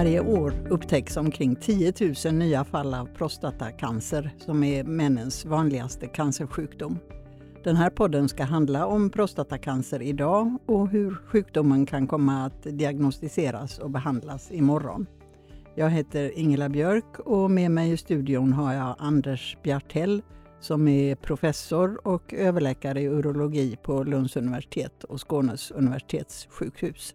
Varje år upptäcks omkring 10 000 nya fall av prostatacancer som är männens vanligaste cancersjukdom. Den här podden ska handla om prostatacancer idag och hur sjukdomen kan komma att diagnostiseras och behandlas imorgon. Jag heter Ingela Björk och med mig i studion har jag Anders Bjartell som är professor och överläkare i urologi på Lunds universitet och Skånes universitetssjukhus.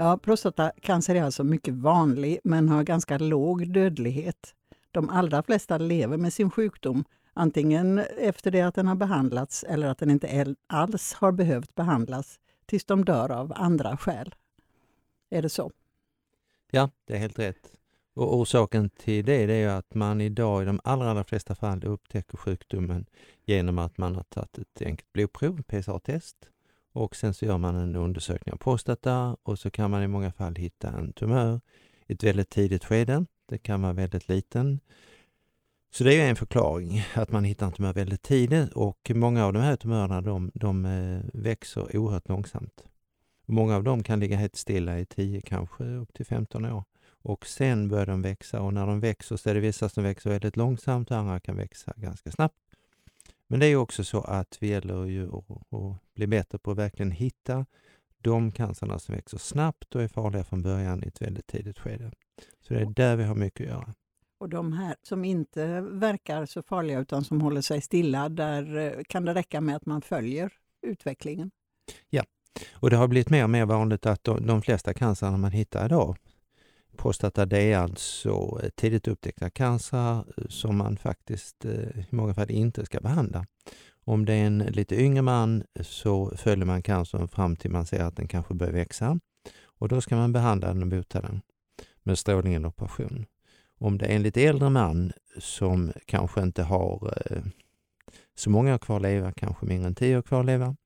Ja, prostatacancer är alltså mycket vanlig men har ganska låg dödlighet. De allra flesta lever med sin sjukdom antingen efter det att den har behandlats eller att den inte alls har behövt behandlas tills de dör av andra skäl. Är det så? Ja, det är helt rätt. Och orsaken till det, det är att man idag i de allra, allra flesta fall upptäcker sjukdomen genom att man har tagit ett enkelt blodprov, PSA-test, och sen så gör man en undersökning av prostata och så kan man i många fall hitta en tumör i ett väldigt tidigt skede. Det kan vara väldigt liten. Så det är en förklaring, att man hittar en tumör väldigt tidigt och många av de här tumörerna de, de eh, växer oerhört långsamt. Många av dem kan ligga helt stilla i 10, kanske upp till 15 år. Och sen börjar de växa och när de växer så är det vissa som växer väldigt långsamt och andra kan växa ganska snabbt. Men det är också så att vi gäller ju att, att bli bättre på att verkligen hitta de cancerna som växer snabbt och är farliga från början i ett väldigt tidigt skede. Så det är där vi har mycket att göra. Och de här som inte verkar så farliga utan som håller sig stilla, där eh, kan det räcka med att man följer utvecklingen? Ja, och det har blivit mer och mer vanligt att de, de flesta cancerna man hittar idag, prostata det är alltså eh, tidigt upptäckta cancer eh, som man faktiskt eh, i många fall inte ska behandla. Om det är en lite yngre man så följer man cancern fram till man ser att den kanske börjar växa och då ska man behandla den och bota den med strålning eller operation. Om det är en lite äldre man som kanske inte har så många år kvar att leva, kanske mindre än tio år kvar att leva,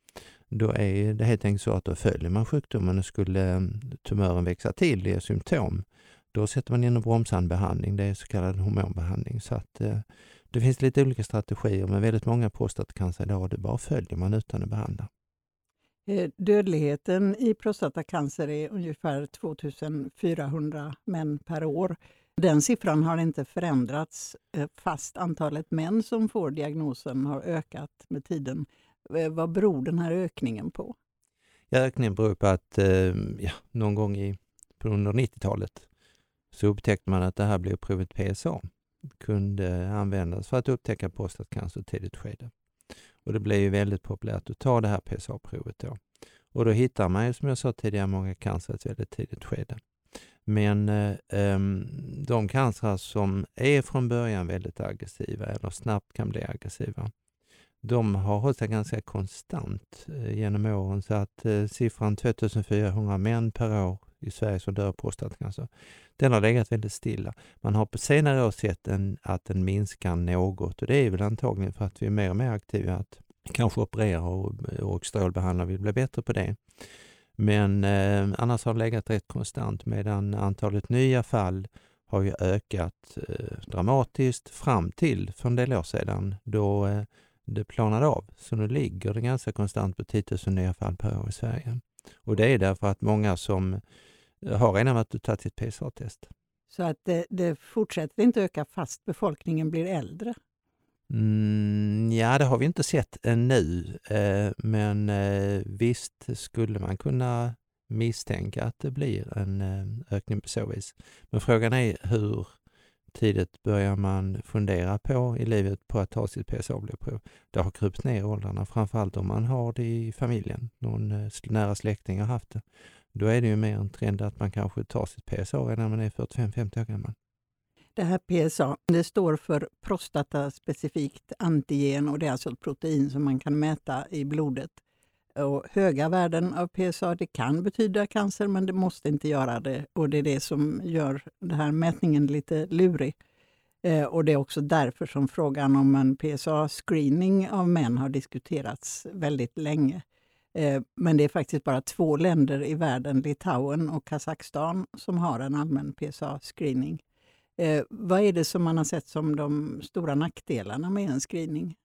då är det helt enkelt så att då följer man sjukdomen och skulle tumören växa till, det är symptom, då sätter man in en bromsande behandling, det är så kallad hormonbehandling. Så att, eh, det finns lite olika strategier, men väldigt många prostatacancer idag, det bara följer man utan att behandla. Eh, dödligheten i prostatacancer är ungefär 2400 män per år. Den siffran har inte förändrats eh, fast antalet män som får diagnosen har ökat med tiden. Vad beror den här ökningen på? Ja, ökningen beror på att ja, någon gång i, under 90-talet så upptäckte man att det här blodprovet PSA kunde användas för att upptäcka prostatacancer i tidigt skede. Och det blev ju väldigt populärt att ta det här PSA-provet då. Och då hittar man ju som jag sa tidigare många cancer i ett väldigt tidigt skede. Men eh, ehm, de cancer som är från början väldigt aggressiva eller snabbt kan bli aggressiva, de har hållit sig ganska konstant eh, genom åren så att eh, siffran 2400 män per år i Sverige som dör av prostatacancer, den har legat väldigt stilla. Man har på senare år sett en, att den minskar något och det är väl antagligen för att vi är mer och mer aktiva att kanske operera och, och strålbehandla, vi blir bättre på det. Men eh, annars har det legat rätt konstant medan antalet nya fall har ju ökat eh, dramatiskt fram till för en del år sedan då eh, det planade av. Så nu ligger det ganska konstant på 10 000 nya fall per år i Sverige. Och det är därför att många som har redan varit och tagit sitt PSA-test. Så att det, det, fortsätter inte öka fast befolkningen blir äldre? Mm, ja, det har vi inte sett ännu, eh, men eh, visst skulle man kunna misstänka att det blir en eh, ökning på så vis. Men frågan är hur tidigt börjar man fundera på i livet på att ta sitt PSA-blodprov. Det har krupit ner i åldrarna, framförallt om man har det i familjen. Någon eh, nära släkting har haft det. Då är det ju mer en trend att man kanske tar sitt PSA redan när man är 45-50 år gammal. Det här PSA det står för prostataspecifikt antigen och det är alltså ett protein som man kan mäta i blodet. Och höga värden av PSA det kan betyda cancer men det måste inte göra det och det är det som gör den här mätningen lite lurig. Eh, och Det är också därför som frågan om en PSA-screening av män har diskuterats väldigt länge. Eh, men det är faktiskt bara två länder i världen, Litauen och Kazakstan, som har en allmän PSA-screening. Eh, vad är det som man har sett som de stora nackdelarna med en screening?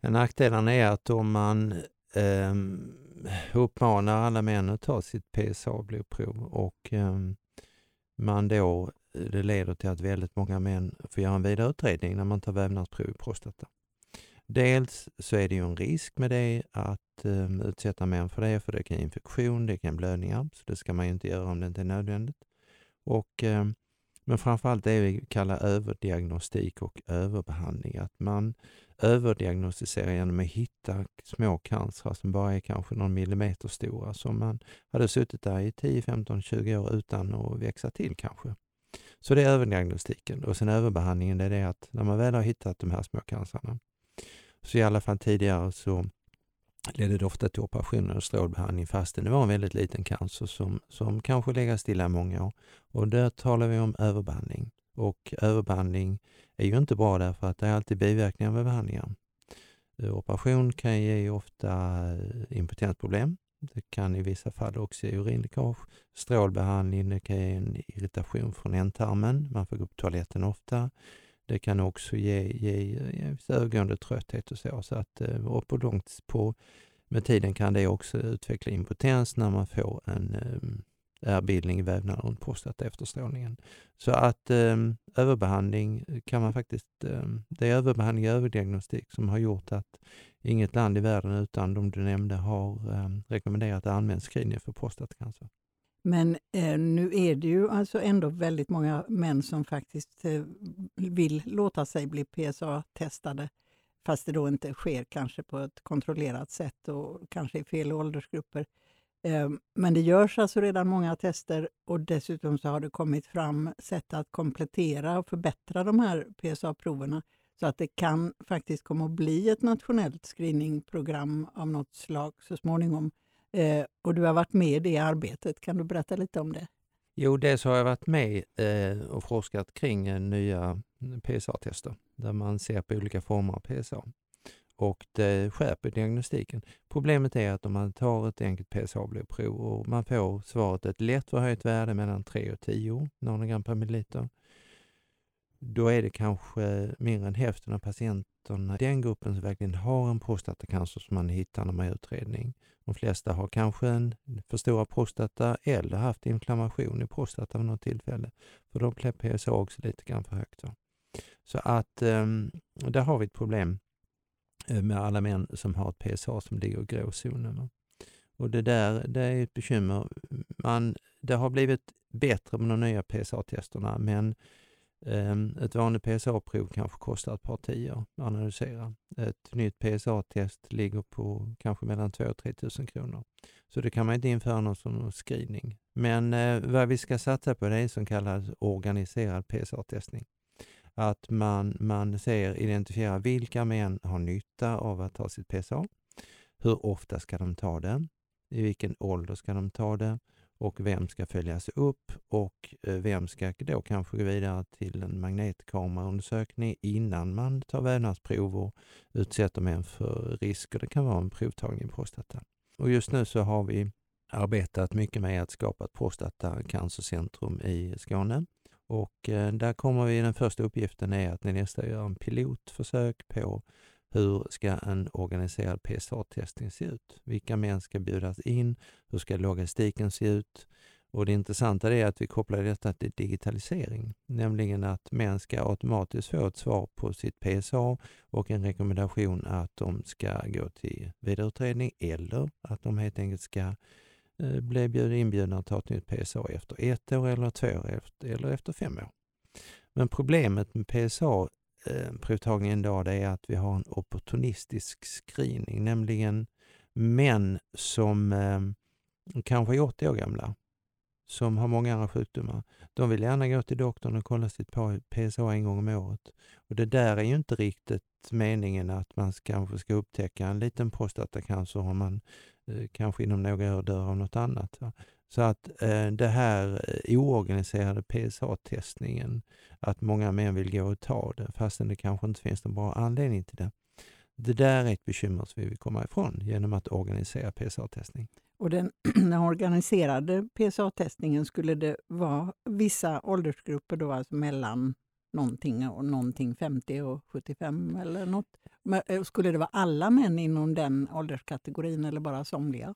Ja, nackdelarna är att om man eh, uppmanar alla män att ta sitt PSA-blodprov och eh, man då, eh, det leder till att väldigt många män får göra en vidare utredning när man tar vävnadsprov i prostata. Dels så är det ju en risk med det att um, utsätta män för det, för det kan ge infektion, det kan blödningar, så det ska man ju inte göra om det inte är nödvändigt. Och, um, men framförallt det vi kallar överdiagnostik och överbehandling, att man överdiagnostiserar genom att hitta små cancrar som bara är kanske någon millimeter stora, som man hade suttit där i 10, 15, 20 år utan att växa till kanske. Så det är överdiagnostiken och sen överbehandlingen, det är det att när man väl har hittat de här små cancerna, så i alla fall tidigare så ledde det ofta till operationer och strålbehandling fastän det var en väldigt liten cancer som, som kanske legat stilla i många år. Och där talar vi om överbehandling. Och överbehandling är ju inte bra därför att det är alltid biverkningar med behandlingar. Eh, operation kan ge ofta eh, impotensproblem. Det kan i vissa fall också ge urinläckage. Strålbehandling det kan ge en irritation från ändtarmen. Man får gå på toaletten ofta. Det kan också ge, ge, ge övergående trötthet och så. så att, eh, och på långt på, med tiden kan det också utveckla impotens när man får en eh, ärrbildning i vävnaden runt prostata efter strålningen. Så att eh, överbehandling kan man faktiskt, eh, det är överbehandling och överdiagnostik som har gjort att inget land i världen utan de du nämnde har eh, rekommenderat allmän screening för prostatacancer. Men eh, nu är det ju alltså ändå väldigt många män som faktiskt eh, vill låta sig bli PSA-testade fast det då inte sker kanske på ett kontrollerat sätt och kanske i fel åldersgrupper. Eh, men det görs alltså redan många tester och dessutom så har det kommit fram sätt att komplettera och förbättra de här PSA-proverna så att det kan faktiskt komma att bli ett nationellt screeningprogram av något slag så småningom Eh, och du har varit med i det arbetet. Kan du berätta lite om det? Jo, dels har jag varit med eh, och forskat kring eh, nya PSA-tester där man ser på olika former av PSA och det skärper diagnostiken. Problemet är att om man tar ett enkelt PSA-blodprov och man får svaret ett lätt förhöjt värde mellan 3 och 10 nanogram per milliliter, då är det kanske mindre än hälften av patienterna i den gruppen som verkligen har en prostatacancer som man hittar när man gör utredning. De flesta har kanske en för stora prostata eller haft inflammation i prostata vid något tillfälle. För då blir PSA också lite grann för högt. Så, så att um, där har vi ett problem eh, med alla män som har ett PSA som ligger i gråzonen. Och det där det är ett bekymmer. Man, det har blivit bättre med de nya PSA-testerna men Ehm, ett vanligt PSA-prov kanske kostar ett par tior att analysera. Ett nytt PSA-test ligger på kanske mellan 2 och 3 000 kronor. Så det kan man inte införa någon som screening. Men eh, vad vi ska satsa på det är som kallas organiserad PSA-testning. Att man, man ser, identifierar vilka män har nytta av att ta sitt PSA. Hur ofta ska de ta det? I vilken ålder ska de ta det? Och vem ska följas upp och eh, vem ska då kanske gå vidare till en magnetkameraundersökning innan man tar vävnadsprov och utsätter män för risker. Det kan vara en provtagning i prostata. Och just nu så har vi arbetat mycket med att skapa ett prostatacancercentrum i Skåne. Och eh, där kommer vi, den första uppgiften är att nästa gör en pilotförsök på hur ska en organiserad PSA-testning se ut? Vilka män ska bjudas in? Hur ska logistiken se ut? Och det intressanta är att vi kopplar detta till digitalisering, nämligen att män ska automatiskt få ett svar på sitt PSA och en rekommendation att de ska gå till vidareutredning eller att de helt enkelt ska eh, bli inbjudna att ta ett nytt PSA efter ett år eller två år eller efter fem år. Men problemet med PSA Eh, provtagningen idag det är att vi har en opportunistisk screening, nämligen män som eh, kanske är 80 år gamla, som har många andra sjukdomar. De vill gärna gå till doktorn och kolla sitt PSA en gång om året. Och det där är ju inte riktigt meningen att man kanske ska upptäcka en liten prostatacancer om man eh, kanske inom några år dör av något annat. Va? Så att eh, det här eh, oorganiserade PSA-testningen, att många män vill gå och ta det fastän det kanske inte finns någon bra anledning till det. Det där är ett bekymmer som vi vill komma ifrån genom att organisera PSA-testning. Och den, den organiserade PSA-testningen, skulle det vara vissa åldersgrupper då, alltså mellan någonting och någonting 50 och 75 eller något? Men, eh, skulle det vara alla män inom den ålderskategorin eller bara somliga?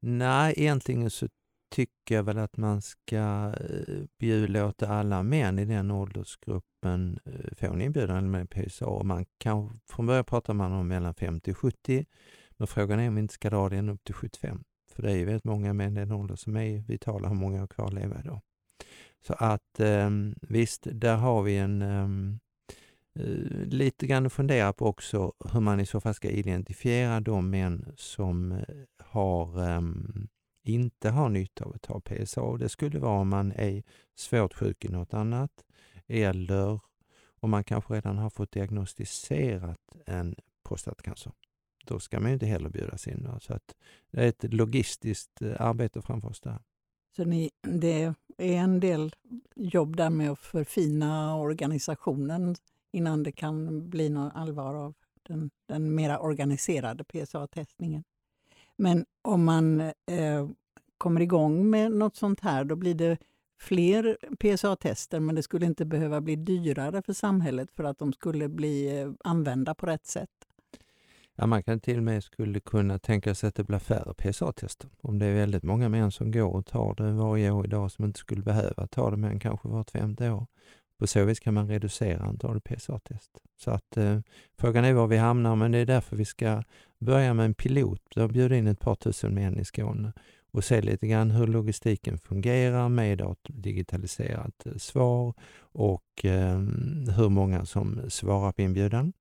Nej, egentligen så tycker jag väl att man ska eh, låta alla män i den åldersgruppen eh, få en inbjudan med PSA. Man kan, från början pratar man om mellan 50 och 70, men frågan är om vi inte ska dra den upp till 75. För det är ju väldigt många män i den åldern som är vitala, har många kvar att leva då? Så att ehm, visst, där har vi en ehm, eh, lite grann att fundera på också hur man i så fall ska identifiera de män som eh, har um, inte har nytta av att ta PSA. Det skulle vara om man är svårt sjuk i något annat eller om man kanske redan har fått diagnostiserat en prostatacancer. Då ska man inte heller bjudas in. Så att det är ett logistiskt eh, arbete framför oss där. Så ni, det är en del jobb där med att förfina organisationen innan det kan bli något allvar av den, den mera organiserade PSA-testningen. Men om man eh, kommer igång med något sånt här, då blir det fler PSA-tester, men det skulle inte behöva bli dyrare för samhället för att de skulle bli eh, använda på rätt sätt. Ja, man kan till och med skulle kunna tänka sig att det blir färre PSA-tester. Om det är väldigt många män som går och tar det varje år idag som inte skulle behöva ta det mer än kanske vart femte år. På så vis kan man reducera antalet PSA-test. Så att eh, frågan är var vi hamnar, men det är därför vi ska börja med en pilot. Då bjuda in ett par tusen män i Skåne och se lite grann hur logistiken fungerar med ett digitaliserat eh, svar och eh, hur många som svarar på inbjudan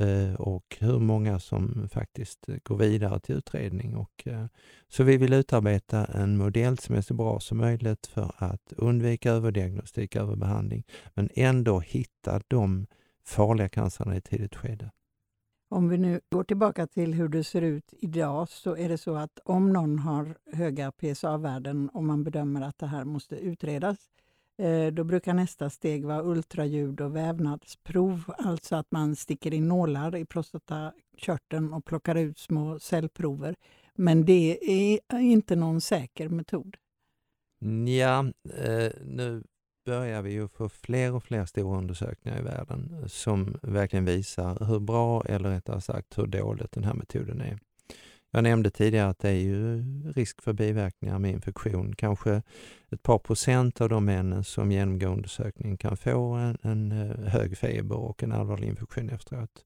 Eh, och hur många som faktiskt går vidare till utredning. Och, eh, så vi vill utarbeta en modell som är så bra som möjligt för att undvika överdiagnostik, överbehandling, men ändå hitta de farliga cancerna i ett tidigt skede. Om vi nu går tillbaka till hur det ser ut idag så är det så att om någon har höga PSA-värden och man bedömer att det här måste utredas, Eh, då brukar nästa steg vara ultraljud och vävnadsprov, alltså att man sticker in nålar i prostatakörteln och plockar ut små cellprover. Men det är inte någon säker metod. Ja, eh, nu börjar vi ju få fler och fler stora undersökningar i världen som verkligen visar hur bra, eller rättare sagt hur dåligt den här metoden är. Jag nämnde tidigare att det är ju risk för biverkningar med infektion. Kanske ett par procent av de männen som genomgår undersökningen kan få en, en eh, hög feber och en allvarlig infektion efteråt.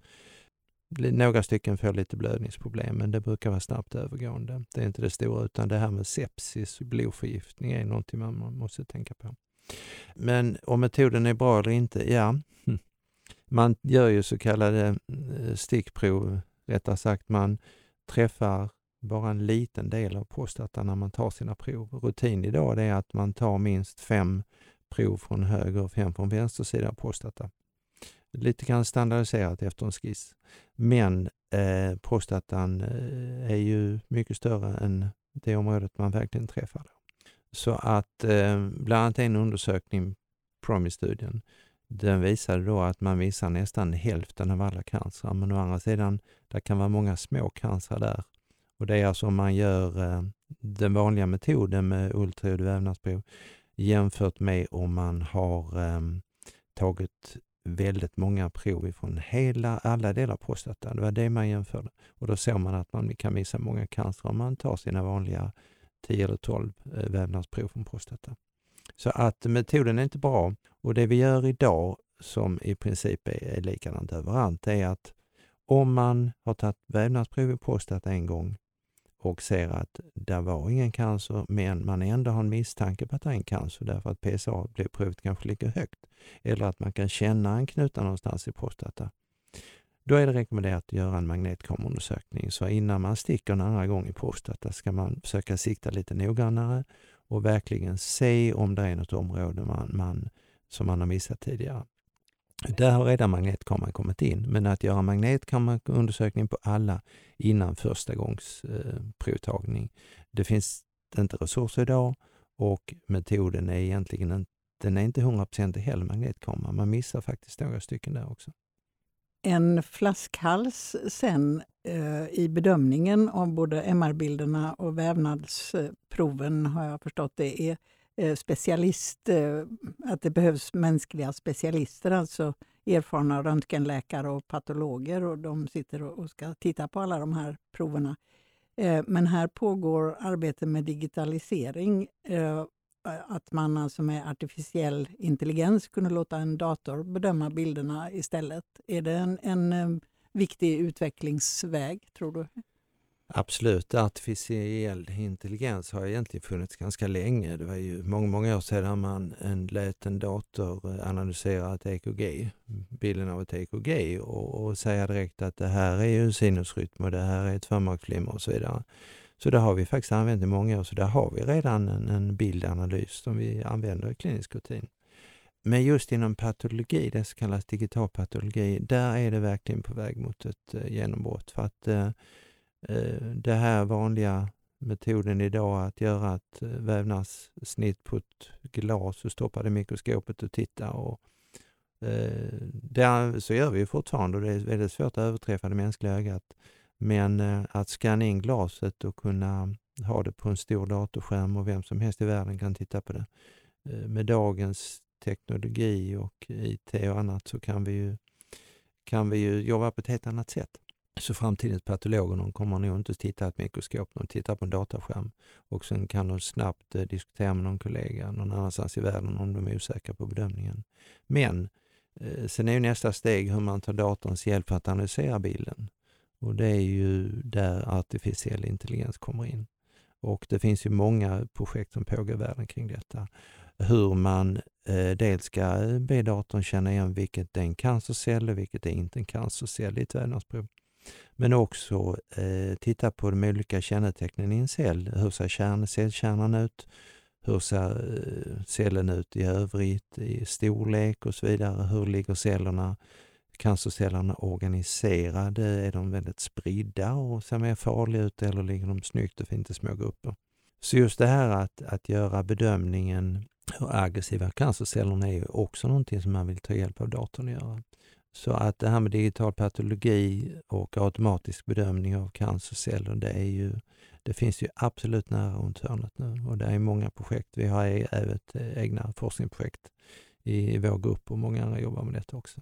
Några stycken får lite blödningsproblem, men det brukar vara snabbt övergående. Det är inte det stora, utan det här med sepsis, blodförgiftning, är någonting man måste tänka på. Men om metoden är bra eller inte? Ja, hm. man gör ju så kallade eh, stickprov, rättare sagt man träffar bara en liten del av prostatan när man tar sina prov. Rutin idag är att man tar minst fem prov från höger och fem från vänster sida av prostata. Lite grann standardiserat efter en skiss. Men eh, prostatan eh, är ju mycket större än det området man verkligen träffar. Då. Så att eh, bland annat en undersökning, PROMIS-studien, den visade då att man visar nästan hälften av alla cancer. Men å andra sidan, det kan vara många små cancer där. Och det är alltså om man gör eh, den vanliga metoden med ultraljud vävnadsprov jämfört med om man har eh, tagit väldigt många prov ifrån hela, alla delar av prostatan. Det var det man jämförde. Och då såg man att man kan missa många cancer om man tar sina vanliga 10 eller 12 eh, vävnadsprov från prostata. Så att metoden är inte bra och det vi gör idag som i princip är, är likadant överallt är att om man har tagit vävnadsprov i prostata en gång och ser att det var ingen cancer men man ändå har en misstanke på att det är en cancer därför att PSA-blodprovet kanske ligger högt eller att man kan känna en knuta någonstans i prostata då är det rekommenderat att göra en magnetkamerundersökning. Så innan man sticker en andra gång i prostata ska man försöka sikta lite noggrannare och verkligen se om det är något område man, man, som man har missat tidigare. Där har redan magnetkameran kommit in, men att göra magnetkameraundersökning på alla innan första gångs eh, provtagning. Det finns inte resurser idag och metoden är egentligen inte, den är inte 100% heller magnetkamera. Man missar faktiskt några stycken där också. En flaskhals sen Eh, i bedömningen av både MR-bilderna och vävnadsproven har jag förstått det är eh, specialist, eh, att det behövs mänskliga specialister, alltså erfarna röntgenläkare och patologer och de sitter och ska titta på alla de här proverna. Men här pågår arbete med digitalisering. Att man alltså med artificiell intelligens kunde låta en dator bedöma bilderna istället. Är det en, en viktig utvecklingsväg, tror du? Absolut, artificiell intelligens har egentligen funnits ganska länge. Det var ju många, många år sedan man en, lät en dator eh, analysera ett EKG, bilden av ett EKG och, och säga direkt att det här är ju en sinusrytm och det här är ett förmaksflimmer och så vidare. Så det har vi faktiskt använt i många år, så där har vi redan en, en bildanalys som vi använder i klinisk rutin. Men just inom patologi, det som kallas digital patologi, där är det verkligen på väg mot ett eh, genombrott. För att eh, eh, det här vanliga metoden idag att göra ett eh, vävnadssnitt på ett glas och stoppa det i mikroskopet och titta. Och, det, så gör vi fortfarande och det är väldigt svårt att överträffa det mänskliga ögat. Men eh, att scanna in glaset och kunna ha det på en stor datorskärm och vem som helst i världen kan titta på det. Eh, med dagens teknologi och IT och annat så kan vi ju, kan vi ju jobba på ett helt annat sätt. Så framtidens patologer de kommer nog inte titta i ett mikroskop, de tittar på en datorskärm och sen kan de snabbt eh, diskutera med någon kollega någon annanstans i världen om de är osäkra på bedömningen. Men eh, sen är ju nästa steg hur man tar datorns hjälp för att analysera bilden. Och det är ju där artificiell intelligens kommer in. Och det finns ju många projekt som pågår i världen kring detta. Hur man Eh, dels ska be datorn känna igen vilket är en cancercell och vilket är inte en cancercell i ett vävnadsprov. Men också eh, titta på de olika kännetecknen i en cell. Hur ser kärn, cellkärnan ut? Hur ser eh, cellen ut i övrigt i storlek och så vidare? Hur ligger cellerna cancercellerna organiserade? Är de väldigt spridda och ser mer farliga ut eller ligger de snyggt och fint i små grupper? Så just det här att, att göra bedömningen hur aggressiva cancercellerna är är också någonting som man vill ta hjälp av datorn att göra. Så att det här med digital patologi och automatisk bedömning av cancerceller, det, är ju, det finns ju absolut nära runt hörnet nu och det är många projekt. Vi har e-, även eh, egna forskningsprojekt i vår grupp och många andra jobbar med detta också.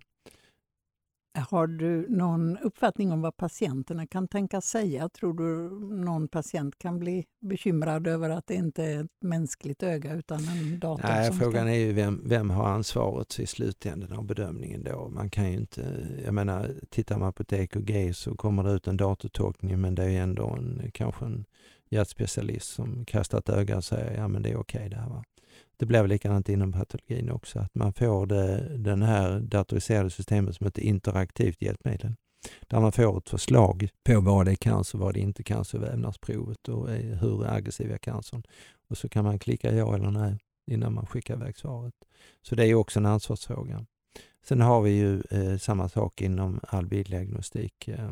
Har du någon uppfattning om vad patienterna kan tänka säga? Tror du någon patient kan bli bekymrad över att det inte är ett mänskligt öga utan en dator? Nej, frågan ska... är ju vem, vem har ansvaret i slutändan av bedömningen då? Man kan ju inte, jag menar, tittar man på ett EKG så kommer det ut en datortolkning men det är ändå en, kanske en hjärtspecialist som kastar ett öga och säger ja men det är okej okay det här. Va? Det blev likadant inom patologin också, att man får det, den här datoriserade systemet som ett interaktivt hjälpmedel. Där man får ett förslag på vad det är cancer, vad det inte är cancer, vävnadsprovet och hur aggressiv är cancern. Och så kan man klicka ja eller nej innan man skickar iväg svaret. Så det är också en ansvarsfråga. Sen har vi ju eh, samma sak inom all bilddiagnostik. Eh,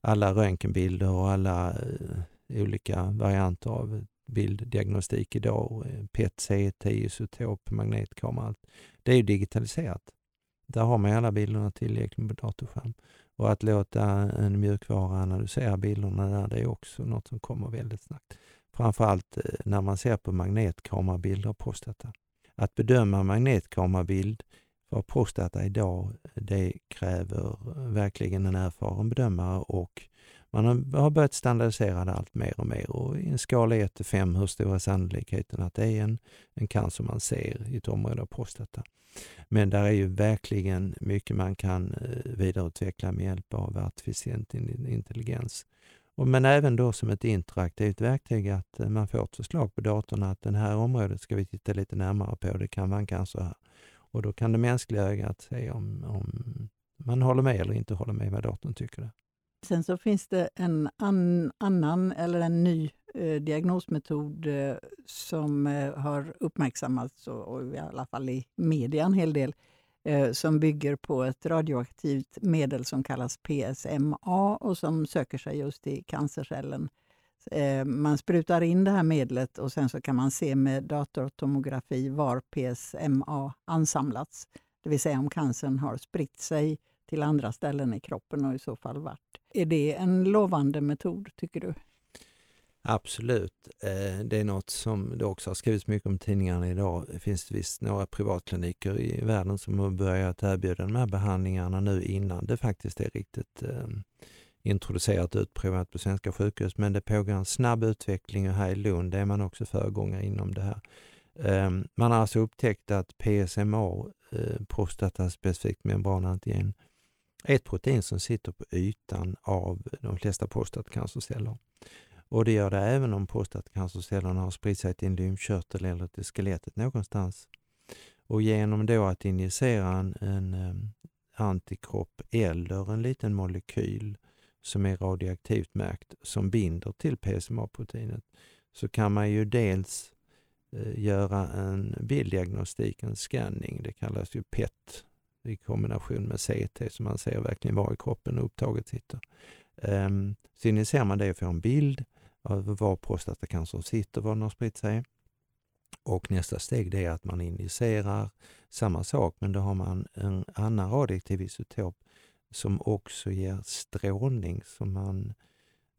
alla röntgenbilder och alla eh, olika varianter av bilddiagnostik idag, eh, PET, CT, isotop, magnetkamera, allt. Det är ju digitaliserat. Där har man alla bilderna tillgängliga på datorskärm. Och att låta en mjukvara analysera bilderna där, det är också något som kommer väldigt snabbt. Framförallt eh, när man ser på magnetkamerabilder av prostata. Att bedöma magnetkamerabild för prostata idag, det kräver verkligen en erfaren bedömare och man har börjat standardisera det allt mer och mer och i en skala 1 till 5 hur stor är sannolikheten att det är en, en cancer man ser i ett område av prostata. Men där är ju verkligen mycket man kan eh, vidareutveckla med hjälp av artificiell intelligens. Men även då som ett interaktivt verktyg att eh, man får ett förslag på datorn att det här området ska vi titta lite närmare på, det kan vara en cancer här. Och då kan det mänskliga ögat se om, om man håller med eller inte håller med vad datorn tycker. Det. Sen så finns det en an, annan, eller en ny eh, diagnosmetod eh, som eh, har uppmärksammats, och, och, i alla fall i media en hel del, eh, som bygger på ett radioaktivt medel som kallas PSMA och som söker sig just i cancercellen. Eh, man sprutar in det här medlet och sen så kan man se med datortomografi var PSMA ansamlats. Det vill säga om cancern har spritt sig till andra ställen i kroppen och i så fall vart. Är det en lovande metod, tycker du? Absolut. Eh, det är något som det också har skrivits mycket om i tidningarna idag. Det finns visst några privatkliniker i världen som har börjat erbjuda de här behandlingarna nu innan det faktiskt är riktigt ehm, introducerat och utprovat på svenska sjukhus. Men det pågår en snabb utveckling och här i Lund är man också föregångare inom det här. Ehm, man har alltså upptäckt att PSMA, eh, prostataspecifikt membranantigen, ett protein som sitter på ytan av de flesta prostatacancerceller. Och det gör det även om prostatacancercellerna har spritt sig till en lymfkörtel eller till skelettet någonstans. Och genom då att injicera en, en ehm, antikropp eller en liten molekyl som är radioaktivt märkt som binder till PSMA-proteinet så kan man ju dels eh, göra en bilddiagnostik, en scanning, det kallas ju PET i kombination med CT så man ser verkligen var i kroppen upptaget sitter. Um, så injicerar man det och får en bild var prostatacancern sitter, var den har spritt sig. Och nästa steg det är att man injicerar samma sak, men då har man en annan radioaktiv isotop som också ger strålning. Som man,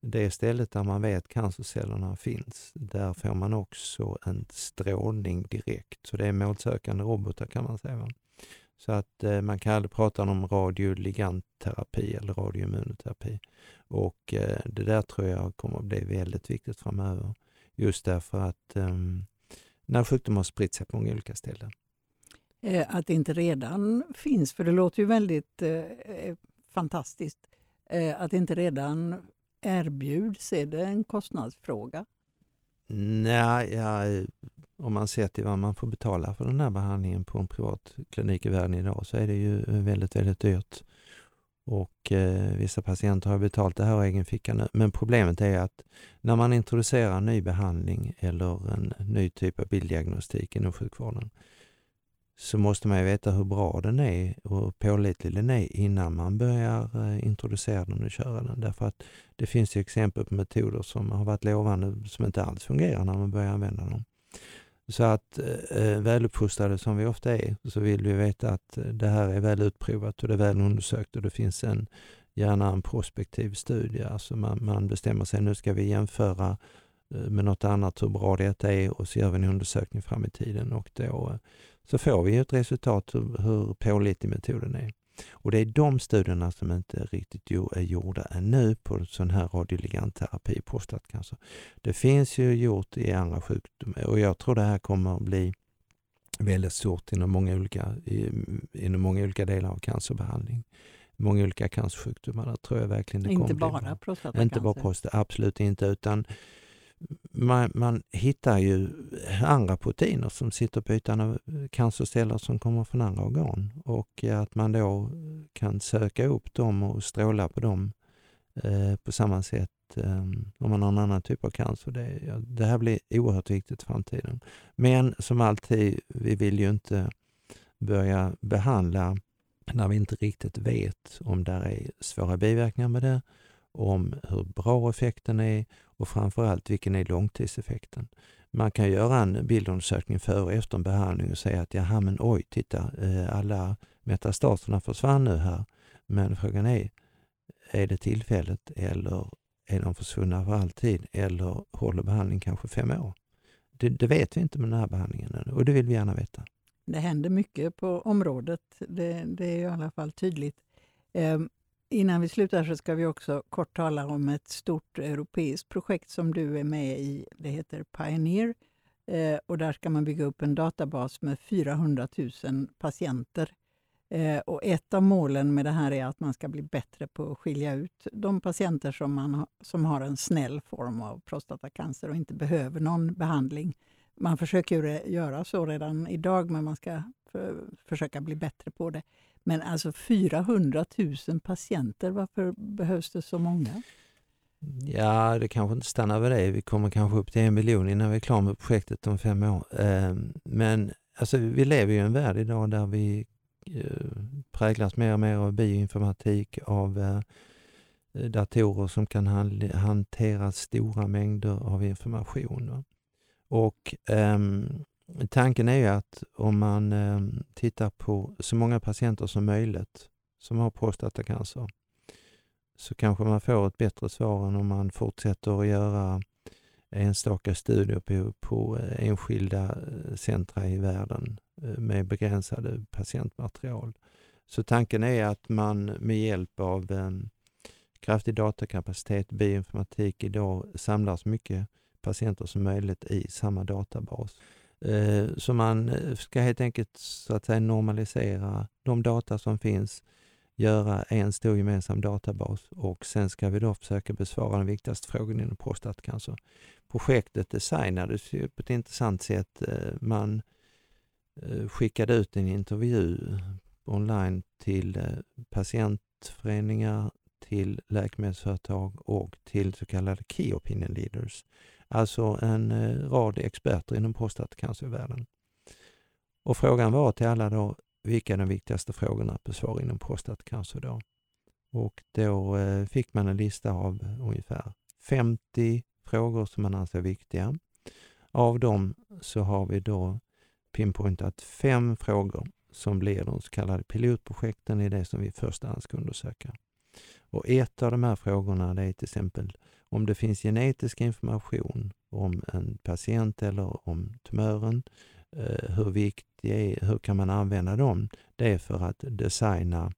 det stället där man vet cancercellerna finns, där får man också en strålning direkt. Så det är målsökande robotar kan man säga. Så att eh, man kan aldrig prata om radioligandterapi eller radioimmunoterapi. Och eh, det där tror jag kommer att bli väldigt viktigt framöver. Just därför att eh, när sjukdomar har spritt sig på många olika ställen. Eh, att det inte redan finns, för det låter ju väldigt eh, eh, fantastiskt, att det inte redan erbjuds, är det en kostnadsfråga? Nej, ja, om man ser till vad man får betala för den här behandlingen på en privat klinik i världen idag så är det ju väldigt, väldigt dyrt. Och eh, vissa patienter har betalt det här av egen ficka nu. Men problemet är att när man introducerar en ny behandling eller en ny typ av bilddiagnostik inom sjukvården så måste man ju veta hur bra den är och pålitlig den är innan man börjar eh, introducera den och köra den. Därför att det finns ju exempel på metoder som har varit lovande som inte alls fungerar när man börjar använda dem. Så att eh, eh, väluppfostrade som vi ofta är, så vill vi veta att eh, det här är väl utprovat och det är väl undersökt och det finns en, gärna en prospektiv studie. Alltså man, man bestämmer sig, nu ska vi jämföra eh, med något annat hur bra det är och så gör vi en undersökning fram i tiden och då eh, så får vi ett resultat hur, hur pålitlig metoden är. Och det är de studierna som inte riktigt är gjorda ännu på sån här radioligandterapi, prostatcancer. Det finns ju gjort i andra sjukdomar och jag tror det här kommer att bli väldigt stort inom många olika, inom många olika delar av cancerbehandling. Många olika cancersjukdomar, där tror jag verkligen det inte kommer bara prostatacancer? Inte bara prostata, absolut inte, utan man, man hittar ju andra proteiner som sitter på ytan av cancerceller som kommer från andra organ och eh, att man då kan söka upp dem och stråla på dem eh, på samma sätt eh, om man har en annan typ av cancer. Det, ja, det här blir oerhört viktigt i framtiden. Men som alltid, vi vill ju inte börja behandla när vi inte riktigt vet om det är svåra biverkningar med det, om hur bra effekten är och framförallt vilken är långtidseffekten. Man kan göra en bildundersökning före och efter en behandling och säga att jaha men oj, titta, eh, alla metastaserna försvann nu här. Men frågan är, är det tillfället eller är de försvunna för alltid eller håller behandlingen kanske fem år? Det, det, vet vi inte med den här behandlingen och det vill vi gärna veta. Det händer mycket på området, det, det är i alla fall tydligt. Ehm, Innan vi slutar så ska vi också kort tala om ett stort europeiskt projekt som du är med i. Det heter Pioneer. Eh, och där ska man bygga upp en databas med 400 000 patienter. Eh, och ett av målen med det här är att man ska bli bättre på att skilja ut de patienter som, man som har en snäll form av prostatacancer och inte behöver någon behandling. Man försöker göra så redan idag, men man ska för, försöka bli bättre på det. Men alltså 400 000 patienter, varför behövs det så många? Ja, det kanske inte stannar vid det. Vi kommer kanske upp till en miljon innan vi är klara med projektet om fem år. Ehm, men alltså, vi lever i en värld idag där vi eh, präglas mer och mer av bioinformatik, av eh, datorer som kan hantera stora mängder av information. Och um, Tanken är ju att om man eh, tittar på så många patienter som möjligt som har prostatacancer så kanske man får ett bättre svar än om man fortsätter att göra enstaka studier på, på eh, enskilda eh, centra i världen med begränsade patientmaterial. Så tanken är att man med hjälp av kraftig datakapacitet, bioinformatik idag samlar så mycket patienter som möjligt i samma databas. Eh, så man eh, ska helt enkelt så att säga normalisera de data som finns, göra en stor gemensam databas och sen ska vi då försöka besvara den viktigaste frågan inom prostatacancer. Projektet designades ju på ett intressant sätt. Eh, man eh, skickade ut en intervju online till eh, patientföreningar, till läkemedelsföretag och till så kallade Key Opinion Leaders. Alltså en eh, rad experter inom prostatacancervärlden. Och frågan var till alla då, vilka är de viktigaste frågorna att besvara inom prostatacancer då? Och då eh, fick man en lista av ungefär 50 frågor som man anser viktiga. Av dem så har vi då pinpointat fem frågor som blir de så kallade pilotprojekten i det som vi i första hand ska undersöka. Och ett av de här frågorna det är till exempel om det finns genetisk information om en patient eller om tumören eh, hur viktig är, hur kan man använda dem? Det är för att designa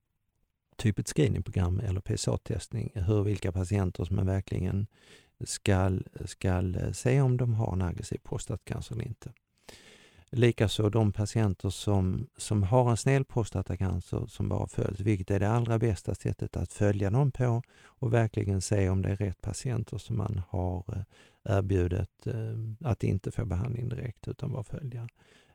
typ ett screeningprogram eller PSA-testning, hur vilka patienter som man verkligen ska, ska eh, se om de har en aggressiv prostatacancer eller inte. Likaså de patienter som, som har en snäll prostatacancer som bara följs, vilket är det allra bästa sättet att följa dem på och verkligen se om det är rätt patienter som man har eh, erbjudit eh, att inte få behandling direkt utan bara följa.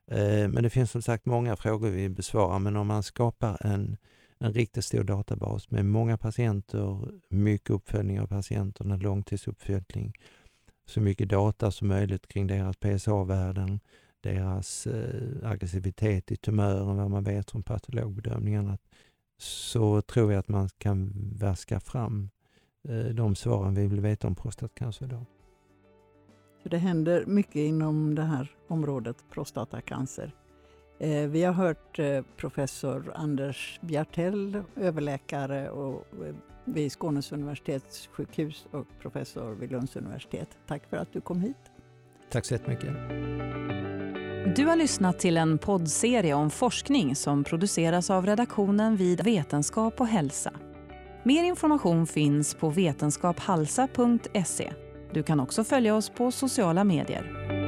Eh, men det finns som sagt många frågor vi besvarar, men om man skapar en, en riktigt stor databas med många patienter, mycket uppföljning av patienterna, långtidsuppföljning, så mycket data som möjligt kring deras PSA-värden, deras eh, aggressivitet i tumören, vad man vet från patologbedömningarna, så tror jag att man kan vaska fram eh, de svaren vi vill veta om prostatacancer idag. Så det händer mycket inom det här området prostatacancer. Eh, vi har hört eh, professor Anders Bjartell, överläkare och, eh, vid Skånes universitetssjukhus och professor vid Lunds universitet. Tack för att du kom hit. Tack så jättemycket. Du har lyssnat till en poddserie om forskning som produceras av redaktionen vid Vetenskap och hälsa. Mer information finns på vetenskaphalsa.se. Du kan också följa oss på sociala medier.